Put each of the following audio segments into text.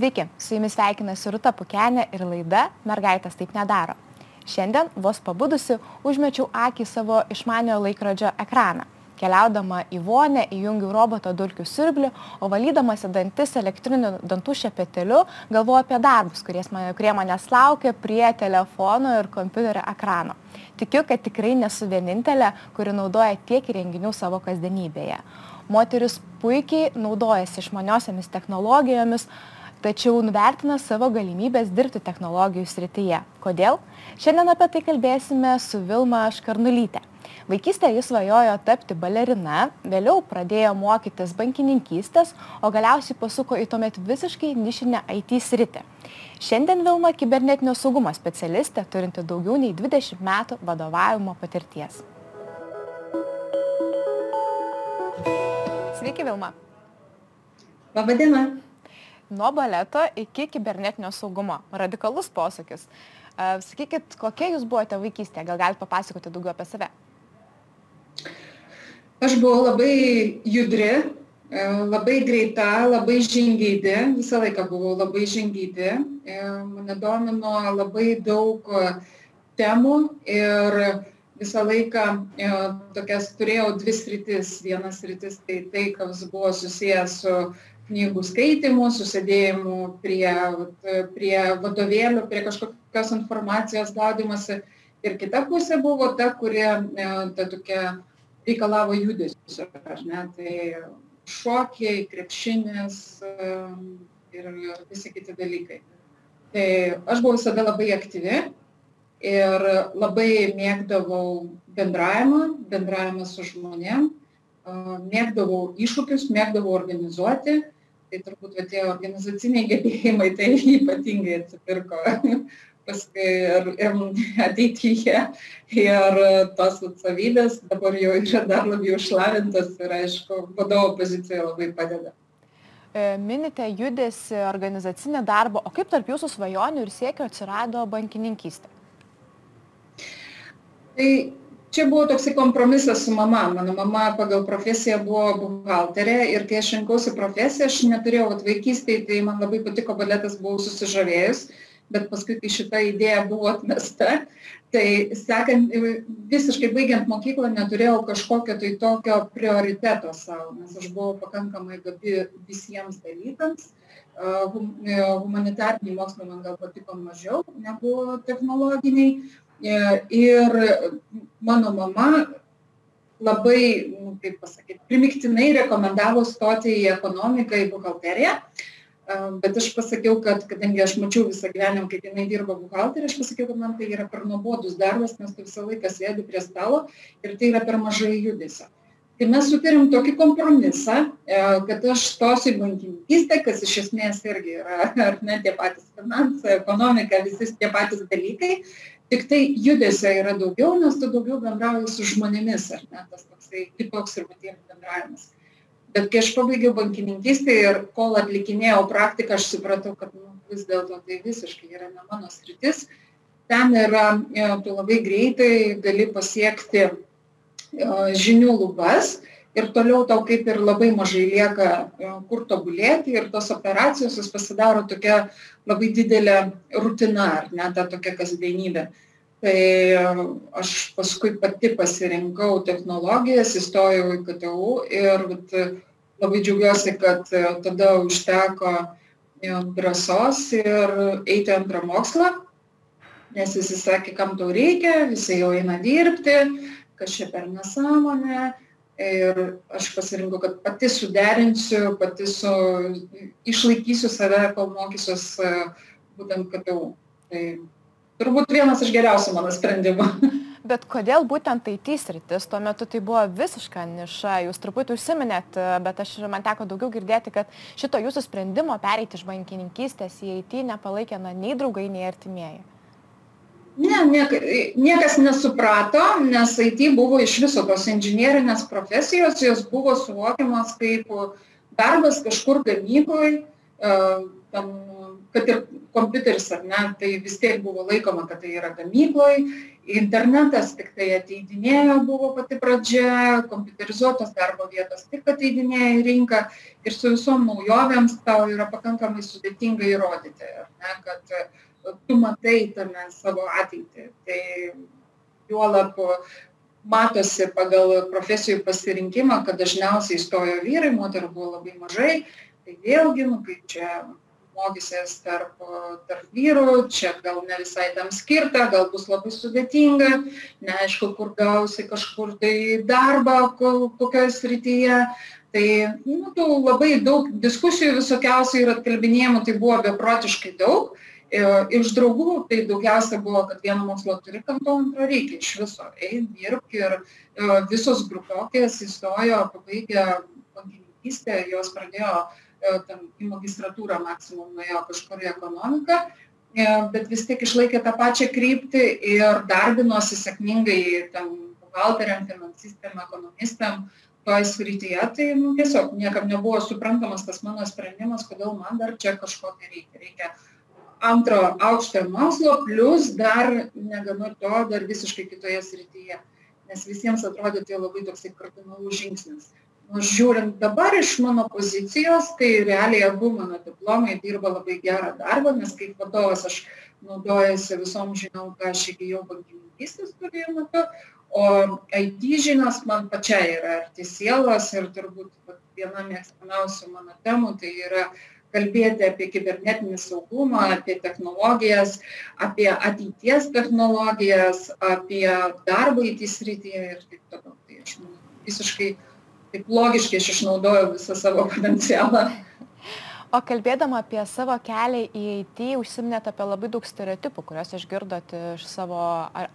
Sveiki, su jumis sveikinasi Ruta Pukenė ir laida Mergaitės taip nedaro. Šiandien vos pabudusi užmečiau akį savo išmaniojo laikrodžio ekraną. Keliaudama į vonę įjungiu roboto dulkių siurblį, o valydamasi dantis elektriniu dantų šepeteliu galvoju apie darbus, man, kurie manęs laukia prie telefono ir kompiuterio ekrano. Tikiu, kad tikrai nesu vienintelė, kuri naudoja tiek įrenginių savo kasdienybėje. Moteris puikiai naudojasi išmaniosiamis technologijomis, tačiau nuvertina savo galimybės dirbti technologijų srityje. Kodėl? Šiandien apie tai kalbėsime su Vilma Škarnulytė. Vaikystėje jis svajojo tapti balerina, vėliau pradėjo mokytis bankininkystės, o galiausiai pasuko į tuomet visiškai nišinę IT sritį. Šiandien Vilma kibernetinio saugumo specialistė, turinti daugiau nei 20 metų vadovavimo patirties. Sveiki, Vilma. Labadiena nuo baleto iki kibernetinio saugumo. Radikalus posakis. Sakykit, kokie jūs buvote vaikystėje? Gal galite papasakoti daugiau apie save? Aš buvau labai judri, e, labai greita, labai žingeidė, visą laiką buvau labai žingeidė. E, mane domino labai daug temų ir visą laiką e, tokias turėjau dvi sritis. Vienas sritis tai tai, kas buvo susijęs su knygų skaitymu, susidėjimu prie, prie vadovėlių, prie kažkokios informacijos gaudimasi. Ir kita pusė buvo ta, kurie e, ta tokia reikalavo judesio, ar ne, tai šokiai, krepšinis e, ir visi kiti dalykai. Tai aš buvau visada labai aktyvi ir labai mėgdavau bendravimą, bendravimą su žmonėm, e, mėgdavau iššūkius, mėgdavau organizuoti tai turbūt va, tie organizaciniai gebėjimai tai ypatingai atsipirko paskui ir, ir ateityje. Ir tos atsavybės dabar jau yra dar labiau išlavintos ir aišku, vadovo pozicija labai padeda. E, minite judesi organizacinį darbą, o kaip tarp jūsų svajonių ir siekio atsirado bankininkystė? Tai čia buvo toksai kompromisas su mama. Mano mama pagal profesiją buvo buhalterė ir kai aš rinkausi profesiją aš neturėjau vat vaikystėj tai man labai patiko baletas buvau susižavėjus bet paskui kai šita idėja buvo atmesta tai sekant visiškai baigiant mokyklą neturėjau kažkokio tai tokio prioriteto sau nes aš buvau pakankamai gabi visiems dalykams. Humanitariniai mokslai man gal patiko mažiau negu technologiniai E, ir mano mama labai, nu, kaip pasakyti, primiktinai rekomendavo stoti į ekonomiką, į buhalteriją. E, bet aš pasakiau, kad kadangi aš mačiau visą gyvenimą, kaip jinai dirba buhalterė, aš pasakiau, kad man tai yra per nuobodus darbas, nes tu visą laiką sėdi prie stalo ir tai yra per mažai judesio. Tai mes sutarėm tokį kompromisą, e, kad aš stosiu į bankininkystę, kas iš esmės irgi yra, ar ne, tie patys finansai, ekonomika, visi tie patys dalykai, tiktai judesio yra daugiau nes tu daugiau bendrauji su žmonėmis ar ne? Tas toksai kitoks truputėlį bendravimas. Bet kai aš pabaigiau bankininkystę ir kol atlikinėjau praktiką aš supratau kad nu vis dėlto tai visiškai yra ne mano sritis. Ten yra e, tu labai greitai gali pasiekti e, žinių lubas ir toliau tau kaip ir labai mažai lieka e, kur tobulėti ir tos operacijos jos pasidaro tokia labai didelė rutina ar ne ta tokia kasdienybė. Tai e, aš paskui pati pasirinkau technologijas, įstojau į KTU ir vat, labai džiaugiuosi, kad e, tada užteko drąsos ir eiti antrą mokslą, nes visi sakė, kam tau reikia, visi jau eina dirbti, kas čia per nesąmonę ir aš pasirinkau, kad pati suderinsiu, pati su, išlaikysiu save, kol mokysiuos e, būtent KTU. Tai turbūt vienas iš geriausių mano sprendimų. Bet kodėl būtent IT sritis, tuo metu tai buvo visiška niša, jūs truputį užsiminėt, e, bet aš man teko daugiau girdėti, kad šito jūsų sprendimo pereiti iš bankininkystės į IT nepalaikė na, nei draugai, nei artimieji ne niek niekas nesuprato nes it buvo iš viso tos inžinierinės profesijos jos buvo suvokiamos kaip darbas kažkur gamykloj tam, kad ir kompiuteris ar ne, tai vis tiek buvo laikoma, kad tai yra gamykloje, internetas tik tai ateidinėjo, buvo pati pradžia, kompiuterizuotos darbo vietos tik ateidinėjo į rinką ir su visom naujovėms tau yra pakankamai sudėtinga įrodyti, ne, kad tu matai tame savo ateitį. Tai juolap matosi pagal profesijų pasirinkimą, kad dažniausiai įstojo vyrai, moterų buvo labai mažai, tai vėlgi, nu, kaip čia mokysies tarp, tarp vyrų, čia gal ne visai tam skirta, gal bus labai sudėtinga, neaišku, kur gausi kažkur tai darbą, kokioje srityje. Tai nu, labai daug diskusijų visokiausių ir atkalbinėjimų tai buvo beprotiškai daug. Iš draugų tai daugiausia buvo, kad vieną mokslo turi, kam to antro reikia iš viso. Eik, dirbk ir visos grupiokės įstojo, pabaigė bankininkystę, jos pradėjo E, ten į magistratūrą maksimum nuėjo kažkur į ekonomiką, e, bet vis tiek išlaikė tą pačią kryptį ir darbinosi sėkmingai tam buhalteriam, finansistėm, ekonomistėm toj srityje, tai nu, tiesiog niekam nebuvo suprantamas tas mano sprendimas, kodėl man dar čia kažko tai reikia. Reikia antro aukštojo mokslo, plus dar negana to, dar visiškai kitoje srityje. Nes visiems atrodė tai labai toksai kardinalus žingsnis nors žiūrint dabar iš mano pozicijos, tai realiai abu mano diplomai dirba labai gerą darbą, nes kaip vadovas aš naudojasi visom žiniom, ką aš įgyjau bankininkystės studijų metu, o IT žinios man pačiai yra arti sielos ir turbūt viena mėgstamiausių mano temų tai yra kalbėti apie kibernetinį saugumą, apie technologijas, apie ateities technologijas, apie darbą IT srityje ir taip toliau. Tai aš manau, visiškai taip logiškai aš išnaudojau visą savo potencialą. O kalbėdama apie savo kelią į IT, užsiminėt apie labai daug stereotipų, kuriuos išgirdot iš savo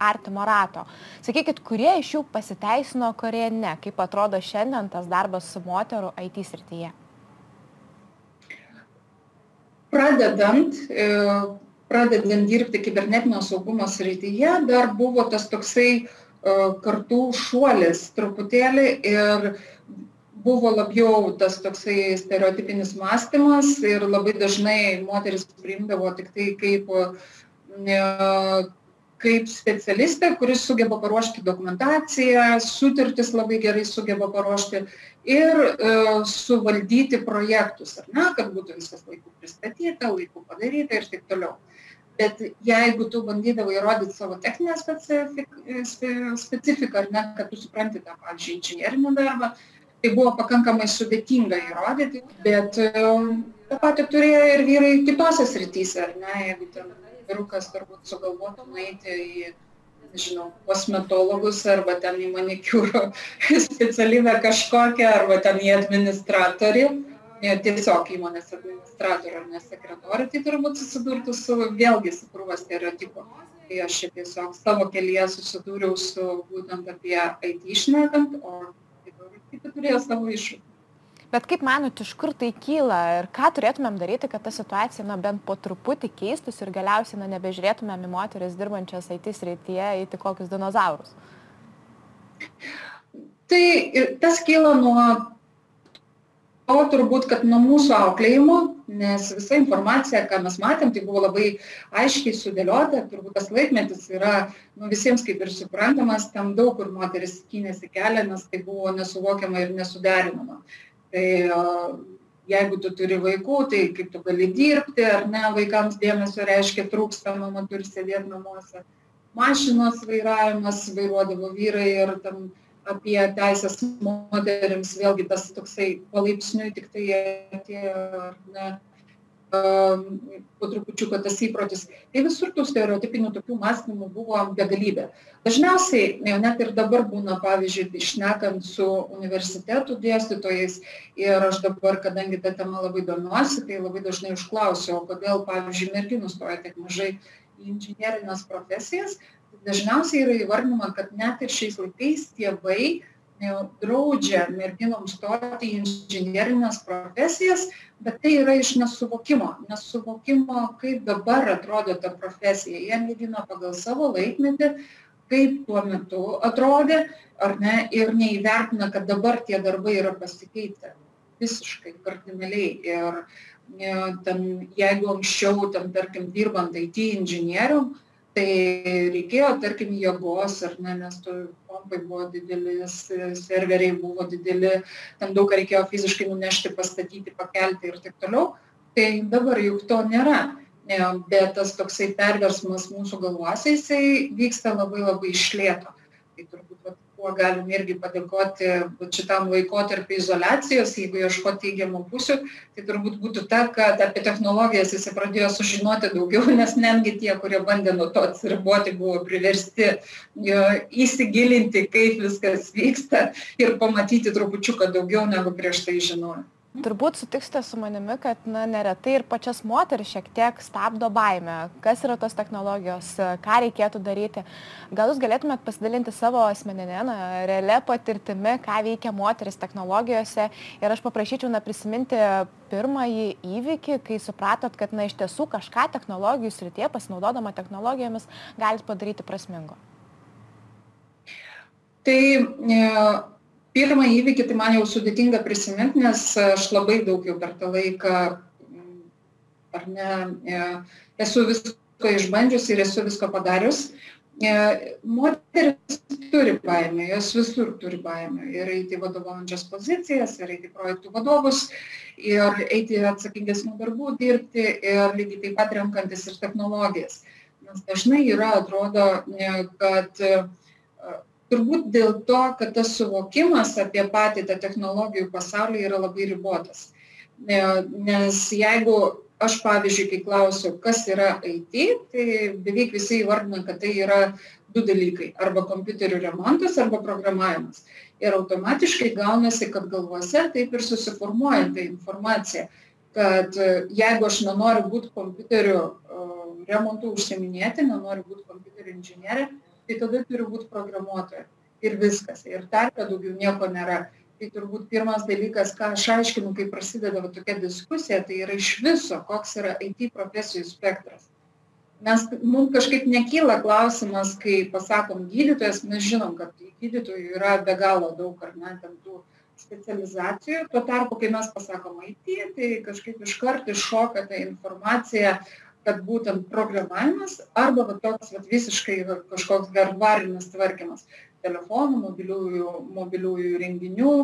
artimo rato. Sakykit, kurie iš jų pasiteisino, kurie ne? Kaip atrodo šiandien tas darbas su moterų IT srityje? Pradedant, e, pradedant dirbti kibernetinio saugumo srityje, dar buvo tas toksai e, kartų šuolis truputėlį ir buvo labiau tas toksai stereotipinis mąstymas ir labai dažnai moteris priimdavo tik tai kaip, kaip specialistė, kuris sugeba paruošti dokumentaciją, sutartis labai gerai sugeba paruošti ir e, suvaldyti projektus, ar ne, kad būtų viskas laiku pristatyta, laiku padaryta ir taip toliau. Bet jeigu tu bandydavai įrodyti savo techninę specifiką, ar ne, kad tu supranti tą, pavyzdžiui, inžinierinį darbą, tai buvo pakankamai sudėtinga įrodyti, bet um, tą patį turėjo ir vyrai kitose srityse, ar ne, jeigu ten vyrukas turbūt sugalvotų nueiti į, nežinau, kosmetologus arba ten į manikiūro specialybę kažkokią, arba ten į administratorių, tiesiog įmonės administratorių ar nesekretorių, tai turbūt susidurtų su vėlgi su krūva stereotipu. Tai aš tiesiog savo kelyje susidūriau su būtent apie IT išnekant, o kiti turėjo savo iššūkių. Bet kaip manot, iš kur tai kyla ir ką turėtumėm daryti, kad ta situacija na, bent po truputį keistųsi ir galiausiai na, nebežiūrėtumėm į moteris dirbančias IT srityje į kokius dinozaurus? Tai tas kyla nuo to turbūt, kad nuo mūsų auklėjimo, nes visa informacija, ką mes matėm, tai buvo labai aiškiai sudėliota, turbūt tas laikmetis yra nu, visiems kaip ir suprantamas, ten daug kur moteris kynėsi kelią, nes tai buvo nesuvokiama ir nesuderinama. Tai jeigu tu turi vaikų, tai kaip tu gali dirbti, ar ne, vaikams dėmesio reiškia trūksta, mama turi sėdėti namuose. Mašinos vairavimas vairuodavo vyrai ir tam apie teises moteriams, vėlgi tas toksai palaipsniui tik tai atėjo, ne, po trupučiuką tas įprotis. Tai visur tų stereotipinių tokių mąstymų buvo begalybė. Dažniausiai, net ir dabar būna, pavyzdžiui, išnekant su universitetų dėstytojais ir aš dabar, kadangi tą temą labai domiuosi, tai labai dažnai užklausiu, o kodėl, pavyzdžiui, merginų stoja tiek mažai į inžinierinės profesijas, dažniausiai yra įvardinama, kad net ir šiais laikais tėvai draudžia merginoms stoti į inžinierinės profesijas, bet tai yra iš nesuvokimo, nesuvokimo, kaip dabar atrodo ta profesija. Jie mėgina pagal savo laikmetį, kaip tuo metu atrodė, ar ne, ir neįvertina, kad dabar tie darbai yra pasikeitę visiškai kardinaliai. Ir ten, jeigu anksčiau, ten, tarkim, dirbant IT inžinierium, tai reikėjo, tarkim, jėgos, ar ne, nes tu kompai buvo didelis, serveriai buvo dideli, ten daug ką reikėjo fiziškai nunešti, pastatyti, pakelti ir taip toliau. Tai dabar juk to nėra. Bet tas toksai perversmas mūsų galvose, jisai vyksta labai labai išlėto. Tai turbūt vat, kuo galim irgi padėkoti šitam laikotarpiu izolacijos, jeigu ieško teigiamų pusių, tai turbūt būtų ta, kad apie technologijas jis pradėjo sužinoti daugiau, nes netgi tie, kurie bandė nuo to atsiriboti, buvo priversti įsigilinti, kaip viskas vyksta ir pamatyti trupučiuką daugiau negu prieš tai žinojo. Turbūt sutiksite su manimi, kad na, neretai ir pačias moteris šiek tiek stabdo baimę, kas yra tos technologijos, ką reikėtų daryti. Gal jūs galėtumėt pasidalinti savo asmeninę, na, realią patirtimi, ką veikia moteris technologijose ir aš paprašyčiau na, prisiminti pirmąjį įvykį, kai supratot, kad na, iš tiesų kažką technologijų srityje, pasinaudodama technologijomis, galit padaryti prasmingo. Tai e, pirmą įvykį tai man jau sudėtinga prisimint, nes aš labai daug jau per tą laiką, ar ne, e, esu visko išbandžius ir esu visko padarius. E, moteris turi baimę, jos visur turi baimę. Ir eiti vadovaujančias pozicijas, ir eiti projektų vadovus, ir eiti atsakingesnių darbų dirbti, ir lygiai taip pat renkantis ir technologijas. Nes dažnai yra, atrodo, e, kad turbūt dėl to kad tas suvokimas apie patį tą technologijų pasaulį yra labai ribotas. Nes jeigu aš, pavyzdžiui, kai klausiu, kas yra IT, tai beveik visi įvardina, kad tai yra du dalykai - arba kompiuterių remontas, arba programavimas. Ir automatiškai gaunasi, kad galvose taip ir susiformuoja ta informacija, kad jeigu aš nenoriu būti kompiuterių remontų užsiminėti, nenoriu būti kompiuterių inžinierė, tai tada turiu būt programuotoja. Ir viskas. Ir tarpe daugiau nieko nėra. Tai turbūt pirmas dalykas ką aš aiškinu kai prasideda va tokia diskusija tai yra iš viso koks yra it profesijų spektras. Mes mum kažkaip nekyla klausimas kai pasakom gydytojas mes žinom kad gydytojų yra be galo daug ar ne ten tų specializacijų. Tuo tarpu kai mes pasakom it tai kažkaip iškart iššoka ta informacija kad būtent programavimas arba va toks vat visiškai va kažkoks hardvarinis tvarkymas telefonų, mobiliųjų, mobiliųjų renginių,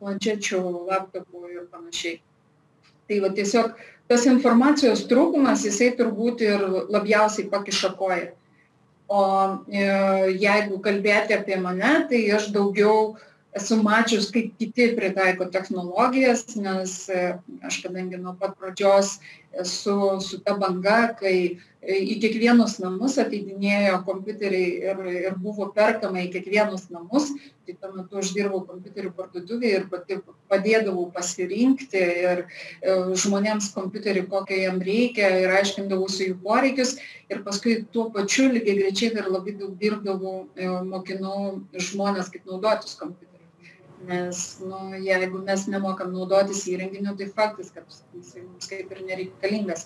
planšečių, laptopų ir panašiai. Tai va tiesiog tas informacijos trūkumas, jisai turbūt ir labiausiai pakiša koją. O e, jeigu kalbėti apie mane, tai aš daugiau esu mačius, kaip kiti pritaiko technologijas, nes e, aš kadangi nuo pat pradžios esu su ta banga, kai į kiekvienus namus ateidinėjo kompiuteriai ir, ir buvo perkama į kiekvienus namus. Tai tuo metu aš dirbau kompiuterių parduotuvėje ir padėdavau pasirinkti ir e, žmonėms kompiuterį, kokio jam reikia ir aiškindavausi jų poreikius. Ir paskui tuo pačiu lygiai grečiai dar labai daug dirbdavau, e, mokinau žmonės, kaip naudotis kompiuteriu. Nes nu, jeigu mes nemokam naudotis įrenginiu, tai faktas, kad jis mums kaip ir nereikalingas.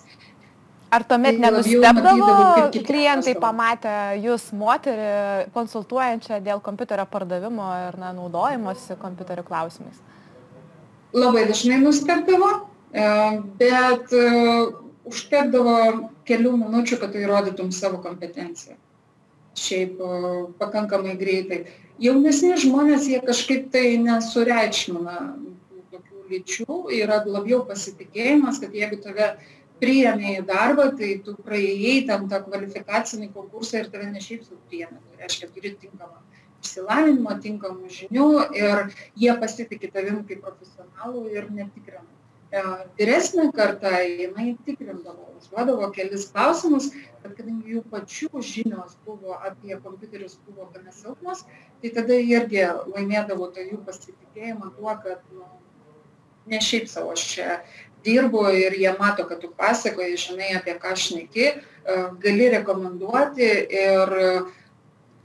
Ar tuomet tai nenustebdavo klientai pamatę jūs moterį konsultuojančią dėl kompiuterio pardavimo ir na, naudojimosi kompiuterių klausimais? Labai dažnai nustebdavo, e, bet e, užtekdavo kelių minučių, kad tu įrodytum savo kompetenciją. Šiaip e, pakankamai greitai. Jaunesni žmonės, jie kažkaip tai nesureikšmina tokių lyčių, yra labiau pasitikėjimas, kad jeigu tave priėmė į darbą, tai tu praėjai tam tą kvalifikacinį konkursą ir tave ne šiaip sau priėmė. Tai reiškia, turi tinkamą išsilavinimą, tinkamų žinių ir jie pasitikė tavim kaip profesionalų ir netikrina. E, vyresnė karta, jinai tikrindavo, užduodavo kelis klausimus, bet kadangi jų pačių žinios buvo apie kompiuterius buvo gana silpnos, tai tada irgi laimėdavo tą jų pasitikėjimą tuo, kad nu, ne šiaip savo aš čia dirbu ir jie mato, kad tu pasakoji, žinai, apie ką šneki, e, gali rekomenduoti ir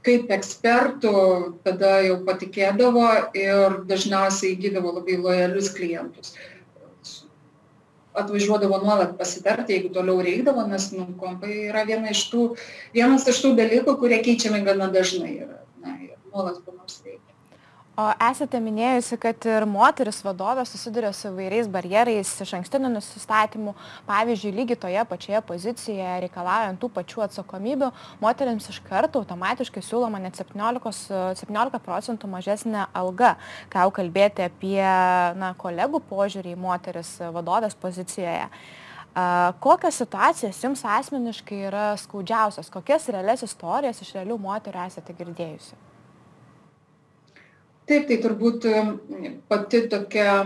kaip ekspertų tada jau patikėdavo ir dažniausiai įgydavo labai lojalius klientus. Atvažiuodavo nuolat pasitarti, jeigu toliau reikdavo, nes nu, kompai yra viena iš tų, vienas iš tų dalykų, kurie keičiami gana dažnai yra. Na, ir nuolat ko nors reikia. O esate minėjusi kad ir moterys vadovės susiduria su įvairiais barjerais išankstiniu nusistatymu pavyzdžiui lygiai toje pačioje pozicijoje reikalaujant tų pačių atsakomybių moterims iš karto automatiškai siūloma net septyniolikos septyniolika procentų mažesnė alga. Ką jau kalbėti apie na kolegų požiūrį į moteris vadovės pozicijoje. Kokios situacijos jums asmeniškai yra skaudžiausios? Kokias realias istorijas iš realių moterų esate girdėjusi taip tai turbūt pati tokia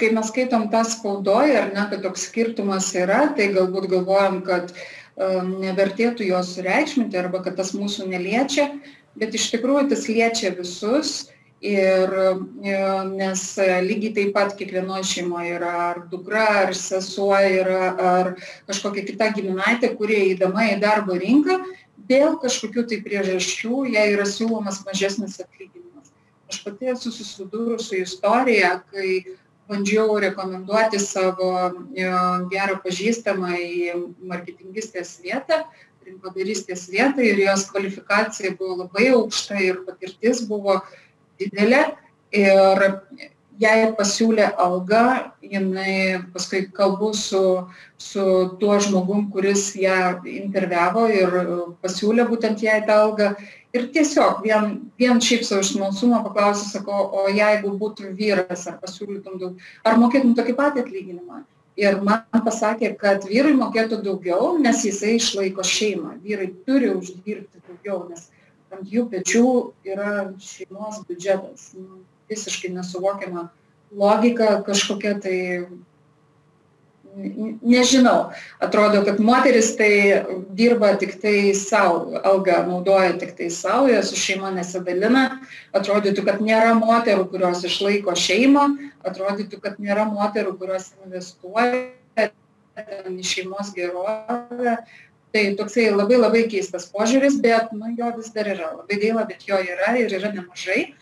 kai mes skaitom tą spaudoj ar ne kad toks skirtumas yra tai galbūt galvojam kad nevertėtų jo sureikšminti arba kad tas mūsų neliečia bet iš tikrųjų tas liečia visus ir nes lygiai taip pat kiekvienoj šeimoj yra ar dukra ar sesuo yra ar kažkokia kita giminaitė kuri eidama į darbo rinką dėl kažkokių tai priežasčių jai yra siūlomas mažesnis atlyginimas aš pati esu susidūrus su istorija kai bandžiau rekomenduoti savo e, gerą pažįstamą į marketingistės vietą rinkodaristės vietą ir jos kvalifikacija buvo labai aukšta ir patirtis buvo didelė. Ir jai pasiūlė algą jinai paskui kalbu su su tuo žmogum kuris ją interviavo ir pasiūlė būtent jai tą algą. Ir tiesiog vien vien šiaip sau iš smalsumo paklausiau sakau o jeigu būtum vyras ar pasiūlytum daug ar mokėtum tokį patį atlyginimą? Ir man pasakė kad vyrui mokėtų daugiau nes jisai išlaiko šeimą. Vyrai turi uždirbti daugiau nes ant jų pečių yra šeimos biudžetas. Nu visiškai nesuvokiama logika kažkokia tai nežinau. Atrodo kad moterys tai dirba tiktai sau algą naudoja tiktai sau jie su šeima nesidalina. Atrodytų kad nėra moterų kurios išlaiko šeimą. Atrodytų kad nėra moterų kurios investuoja į šeimos gerovę. Tai toksai labai labai keistas požiūris bet nu jo vis dar yra. Labai gaila bet jo yra ir yra nemažai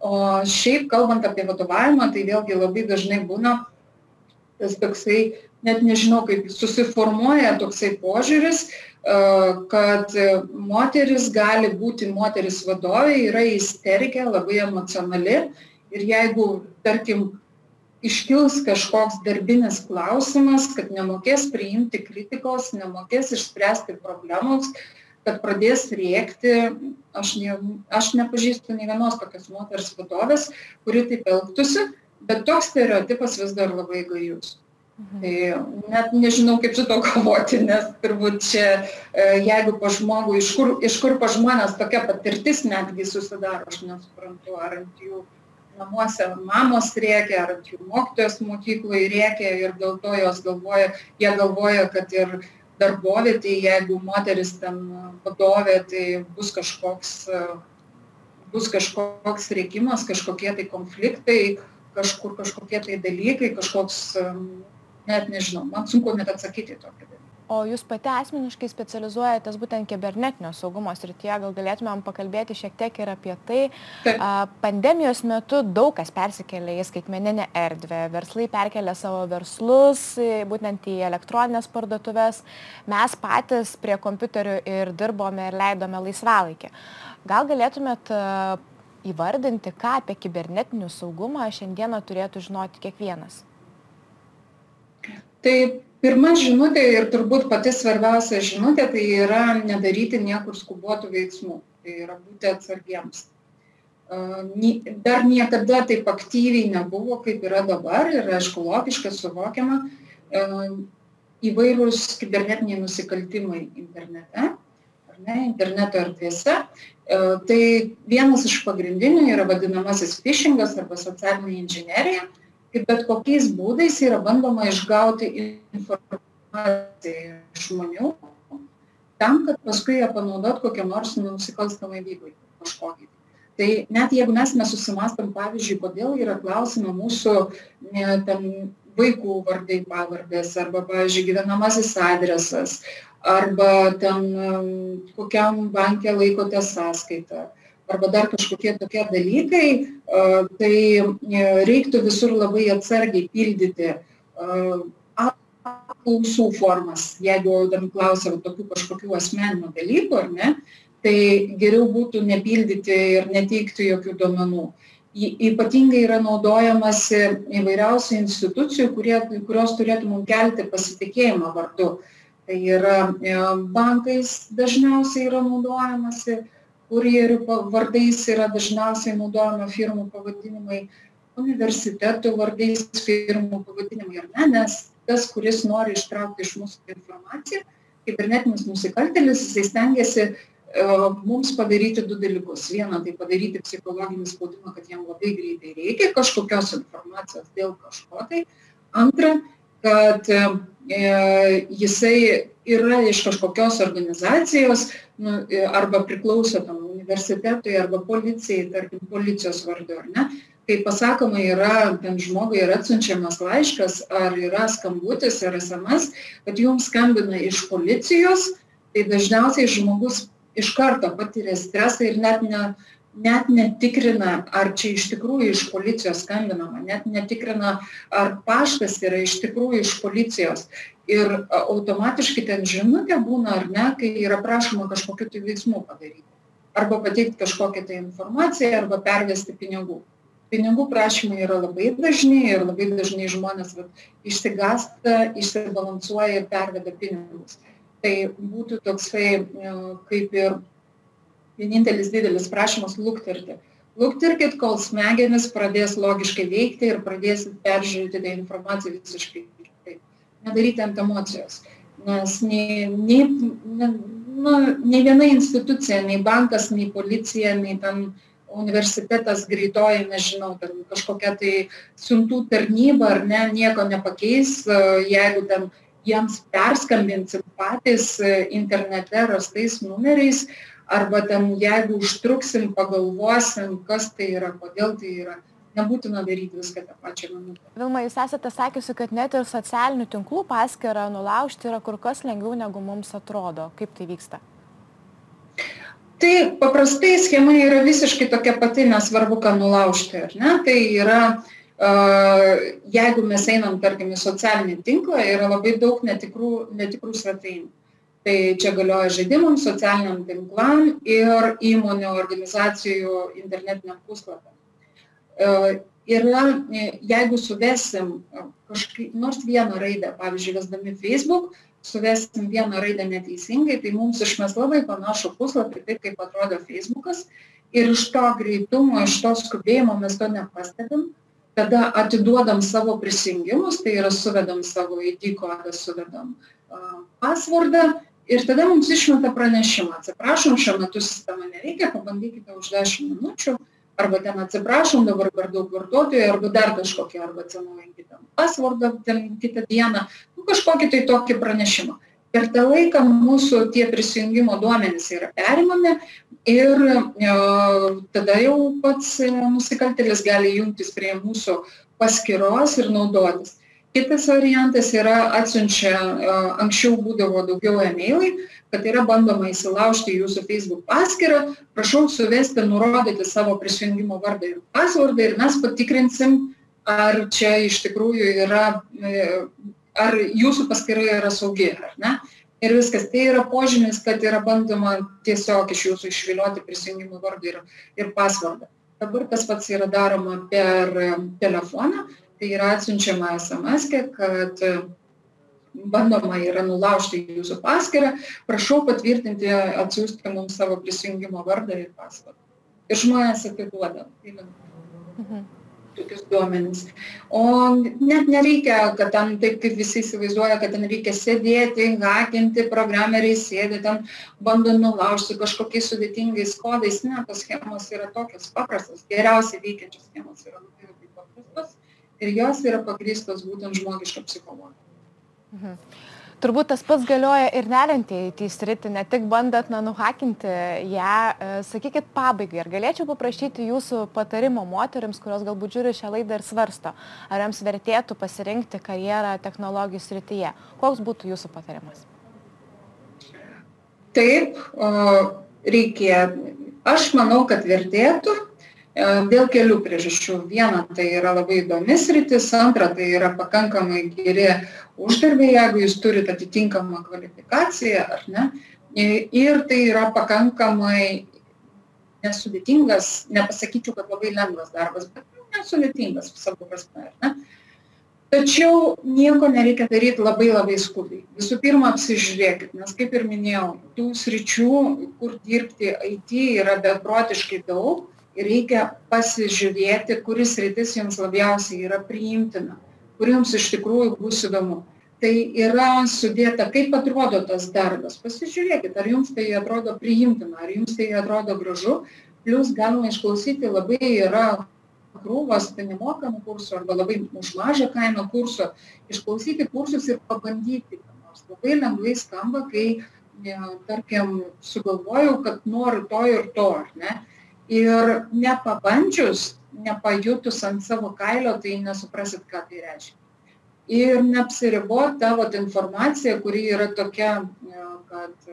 o šiaip kalbant apie vadovavimą tai vėlgi labai dažnai būna tas toksai net nežinau kaip susiformuoja toksai požiūris kad moteris gali būti moteris vadovė yra isterikė labai emocionali ir jeigu tarkim iškils kažkoks darbinis klausimas kad nemokės priimti kritikos nemokės išspręsti problemos kad pradės rėkti aš ne aš nepažįstu nė vienos tokios moters vadovės kuri taip elgtųsi bet toks stereotipas vis dar labai gajus mhm. tai net nežinau kaip su tuo kovoti nes turbūt čia e, jeigu pas žmogų iš kur iš kur pas žmones tokia patirtis netgi susidaro aš nesuprantu ar ant jų namuose mamos rėkia ar ant jų mokytojos mokykloj rėkia ir dėl to jos galvoja jie galvoja kad ir darbovietėj jeigu moteris ten vadovė tai bus kažkoks bus kažkoks rėkimas kažkokie tai konfliktai kažkur kažkokie tai dalykai kažkoks net nežinau man sunku net atsakyti tokį dalyką o jūs pati asmeniškai specializuojatės būtent kibernetinio saugumo srityje. Gal galėtumėm pakalbėti šiek tiek ir apie tai. Pandemijos metu daug kas persikėlė į skaitmeninę erdvę. Verslai perkėlė savo verslus būtent į elektronines parduotuves mes patys prie kompiuterių ir dirbome ir leidome laisvalaikį. Gal galėtumėt įvardinti ką apie kibernetinį saugumą šiandieną turėtų žinoti kiekvienas? Tai pirma žinutė ir turbūt pati svarbiausia žinutė tai yra nedaryti niekur skubotų veiksmų. Tai yra būti atsargiems. Dar niekada taip aktyviai nebuvo kaip yra dabar ir aišku logiška suvokiama įvairūs kibernetiniai nusikaltimai internete ne interneto erdvėse. Tai vienas iš pagrindinių yra vadinamasis fišingas arba socialinė inžinerija ir bet kokiais būdais yra bandoma išgauti informaciją iš žmonių tam, kad paskui ją panaudot kokiam nors nusikalstamai veiklai kažkokiai. Tai net jeigu mes nesusimastam, pavyzdžiui, kodėl yra klausima mūsų ne, ten vaikų vardai pavardės, arba, pavyzdžiui, gyvenamasis adresas, arba ten kokiam bankė laikote sąskaitą, arba dar kažkokie tokie dalykai, tai e, reiktų visur labai atsargiai pildyti apklausų formas, jeigu ten klausia tokių kažkokių asmeninių dalykų, ar ne, tai geriau būtų nepildyti ir neteikti jokių duomenų. Ypatingai yra naudojamasi įvairiausių institucijų, kurie, kurios turėtų mums kelti pasitikėjimą vardu. Tai yra e, bankais dažniausiai yra naudojamasi, kurjerių vardais yra dažniausiai naudojama firmų pavadinimai, universitetų vardais firmų pavadinimai ar ne, nes tas, kuris nori ištraukti iš mūsų informaciją, kibernetinis nusikaltėlis, jisai stengiasi E, mums padaryti du dalykus. Viena, tai padaryti psichologinį spaudimą, kad jam labai greitai reikia kažkokios informacijos dėl kažko tai. Antra, kad e, jisai yra iš kažkokios organizacijos nu, e, arba priklauso tam universitetui arba policijai, tarkim, policijos vardu, ar ne. Kai pasakoma yra, ten žmogui yra atsiunčiamas laiškas ar yra skambutis ar SMS, kad jums skambina iš policijos, tai dažniausiai žmogus iš karto patiria stresą ir net, ne, net netikrina, ar čia iš tikrųjų iš policijos skambinama, net netikrina, ar paštas yra iš tikrųjų iš policijos. Ir automatiškai ten žinutė būna ar ne, kai yra prašoma kažkokiu tai veiksmu padaryti. Arba pateikti kažkokią tai informaciją, arba pervesti pinigų. Pinigų prašymai yra labai dažni ir labai dažnai žmonės vat, išsigasta, išsibalansuoja ir perveda pinigus tai būtų toksai e, kaip ir vienintelis didelis prašymas lukterti. Lukterkit, kol smegenis pradės logiškai veikti ir pradėsit peržiūrėti tą informaciją visiškai. Nedaryti ant emocijos. Nes nei, nei, ne, nu, nei viena institucija, nei bankas, nei policija, nei ten universitetas greitoji, nežinau, ten kažkokia tai siuntų tarnyba ar ne, nieko nepakeis, e, jeigu ten jiems perskambinsim patys e, internete rastais numeriais arba ten jeigu užtruksim, pagalvosim, kas tai yra, kodėl tai yra. Nebūtina daryti viską tą pačią minutę. Vilma, jūs esate sakiusi, kad net ir socialinių tinklų paskirą nulaužti yra kur kas lengviau negu mums atrodo. Kaip tai vyksta? Tai paprastai schema yra visiškai tokia pati, nesvarbu, ką nulaužti, ar ne? Tai yra jeigu mes einam, tarkim, į socialinį tinklą, yra labai daug netikrų, netikrų svetainių. Tai čia galioja žaidimams, socialiniam tinklam ir įmonių organizacijų internetiniam puslapiam. Yra, jeigu suvesim kažkaip, nors vieną raidę, pavyzdžiui, vesdami Facebook, suvesim vieną raidę neteisingai, tai mums išmes labai panašų puslapį, taip kaip atrodo Facebookas. Ir iš to greitumo, iš to skubėjimo mes to nepastebim tada atiduodam savo prisijungimus, tai yra suvedam savo ID kodą, suvedam pasvardą ir tada mums išmeta pranešimą. Atsiprašom, šiuo metu sistema neveikia, pabandykite už 10 minučių, arba ten atsiprašom, dabar per daug vartotojų, arba dar kažkokie, arba atsinaujinti pasvardą ten kitą dieną, nu, kažkokį tai tokį pranešimą per tą laiką mūsų tie prisijungimo duomenys yra perimami ir e, tada jau pats nusikaltėlis gali jungtis prie mūsų paskyros ir naudotis. Kitas variantas yra atsiunčia, e, anksčiau būdavo daugiau e-mailai, kad yra bandoma įsilaužti jūsų Facebook paskyrą, prašau suvesti, nurodyti savo prisijungimo vardą ir pasvardą ir mes patikrinsim, ar čia iš tikrųjų yra e, ar jūsų paskyra yra saugi, ar ne. Ir viskas. Tai yra požymis, kad yra bandoma tiesiog iš jūsų išvilioti prisijungimų vardą ir, ir pasvardą. Dabar tas pats yra daroma per telefoną, tai yra atsiunčiama SMS, kad bandoma yra nulaužti jūsų paskyrą, prašau patvirtinti, atsiųsti mums savo prisijungimo vardą ir pasvardą. Ir žmonės atiduoda. Mhm tokius duomenis. O net nereikia, kad ten taip kaip visi įsivaizduoja, kad ten reikia sėdėti, hakinti, programeriai sėdi ten, bando nulaužti kažkokiais sudėtingais kodais. Ne, tos schemos yra tokios paprastos, geriausiai veikiančios schemos yra labai paprastos ir jos yra pagrįstos būtent žmogišką psichologiją. Mhm turbūt tas pats galioja ir neriant į IT sritį, ne tik bandant na, nuhakinti ją. E, sakykit pabaigai, ar galėčiau paprašyti jūsų patarimo moteriams, kurios galbūt žiūri šią laidą ir svarsto, ar jiems vertėtų pasirinkti karjerą technologijų srityje. Koks būtų jūsų patarimas? Taip, reikia. Aš manau, kad vertėtų dėl kelių priežasčių. Viena, tai yra labai įdomis rytis, antra, tai yra pakankamai geri uždarbiai, jeigu jūs turite atitinkamą kvalifikaciją ar ne. Ir tai yra pakankamai nesudėtingas, nepasakyčiau, kad labai lengvas darbas, bet nesudėtingas savo prasme. Ne? Tačiau nieko nereikia daryti labai labai skubiai. Visų pirma, apsižiūrėkit, nes kaip ir minėjau, tų sričių, kur dirbti IT yra beprotiškai daug reikia pasižiūrėti, kuris rytis jums labiausiai yra priimtina, kur jums iš tikrųjų bus įdomu. Tai yra sudėta, kaip atrodo tas darbas. Pasižiūrėkit, ar jums tai atrodo priimtina, ar jums tai atrodo gražu. Plus galima išklausyti labai yra krūvas tai nemokamų kursų arba labai už mažą kainą kursų, išklausyti kursus ir pabandyti. Nors labai lengvai skamba, kai, ne, tarkim, sugalvojau, kad noriu to ir to, ar ne. Ir nepabandžius, nepajutus ant savo kailio, tai nesuprasit, ką tai reiškia. Ir neapsiribot tavo informaciją, kuri yra tokia, kad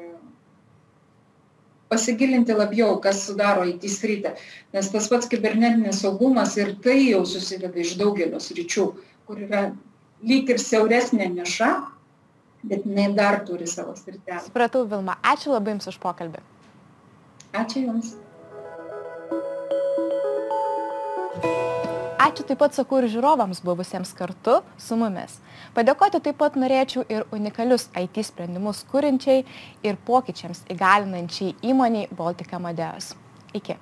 pasigilinti labiau, kas sudaro IT sritį. Nes tas pats kibernetinis saugumas ir tai jau susideda iš daugelio sričių, kur yra lyg ir siauresnė niša, bet jinai dar turi savo sritį. Supratau, Vilma, ačiū labai Jums už pokalbį. Ačiū Jums. Ačiū taip pat sakau ir žiūrovams buvusiems kartu su mumis. Padėkoti taip pat norėčiau ir unikalius IT sprendimus kūrinčiai ir pokyčiams įgalinančiai įmoniai Baltic Amadeus. Iki.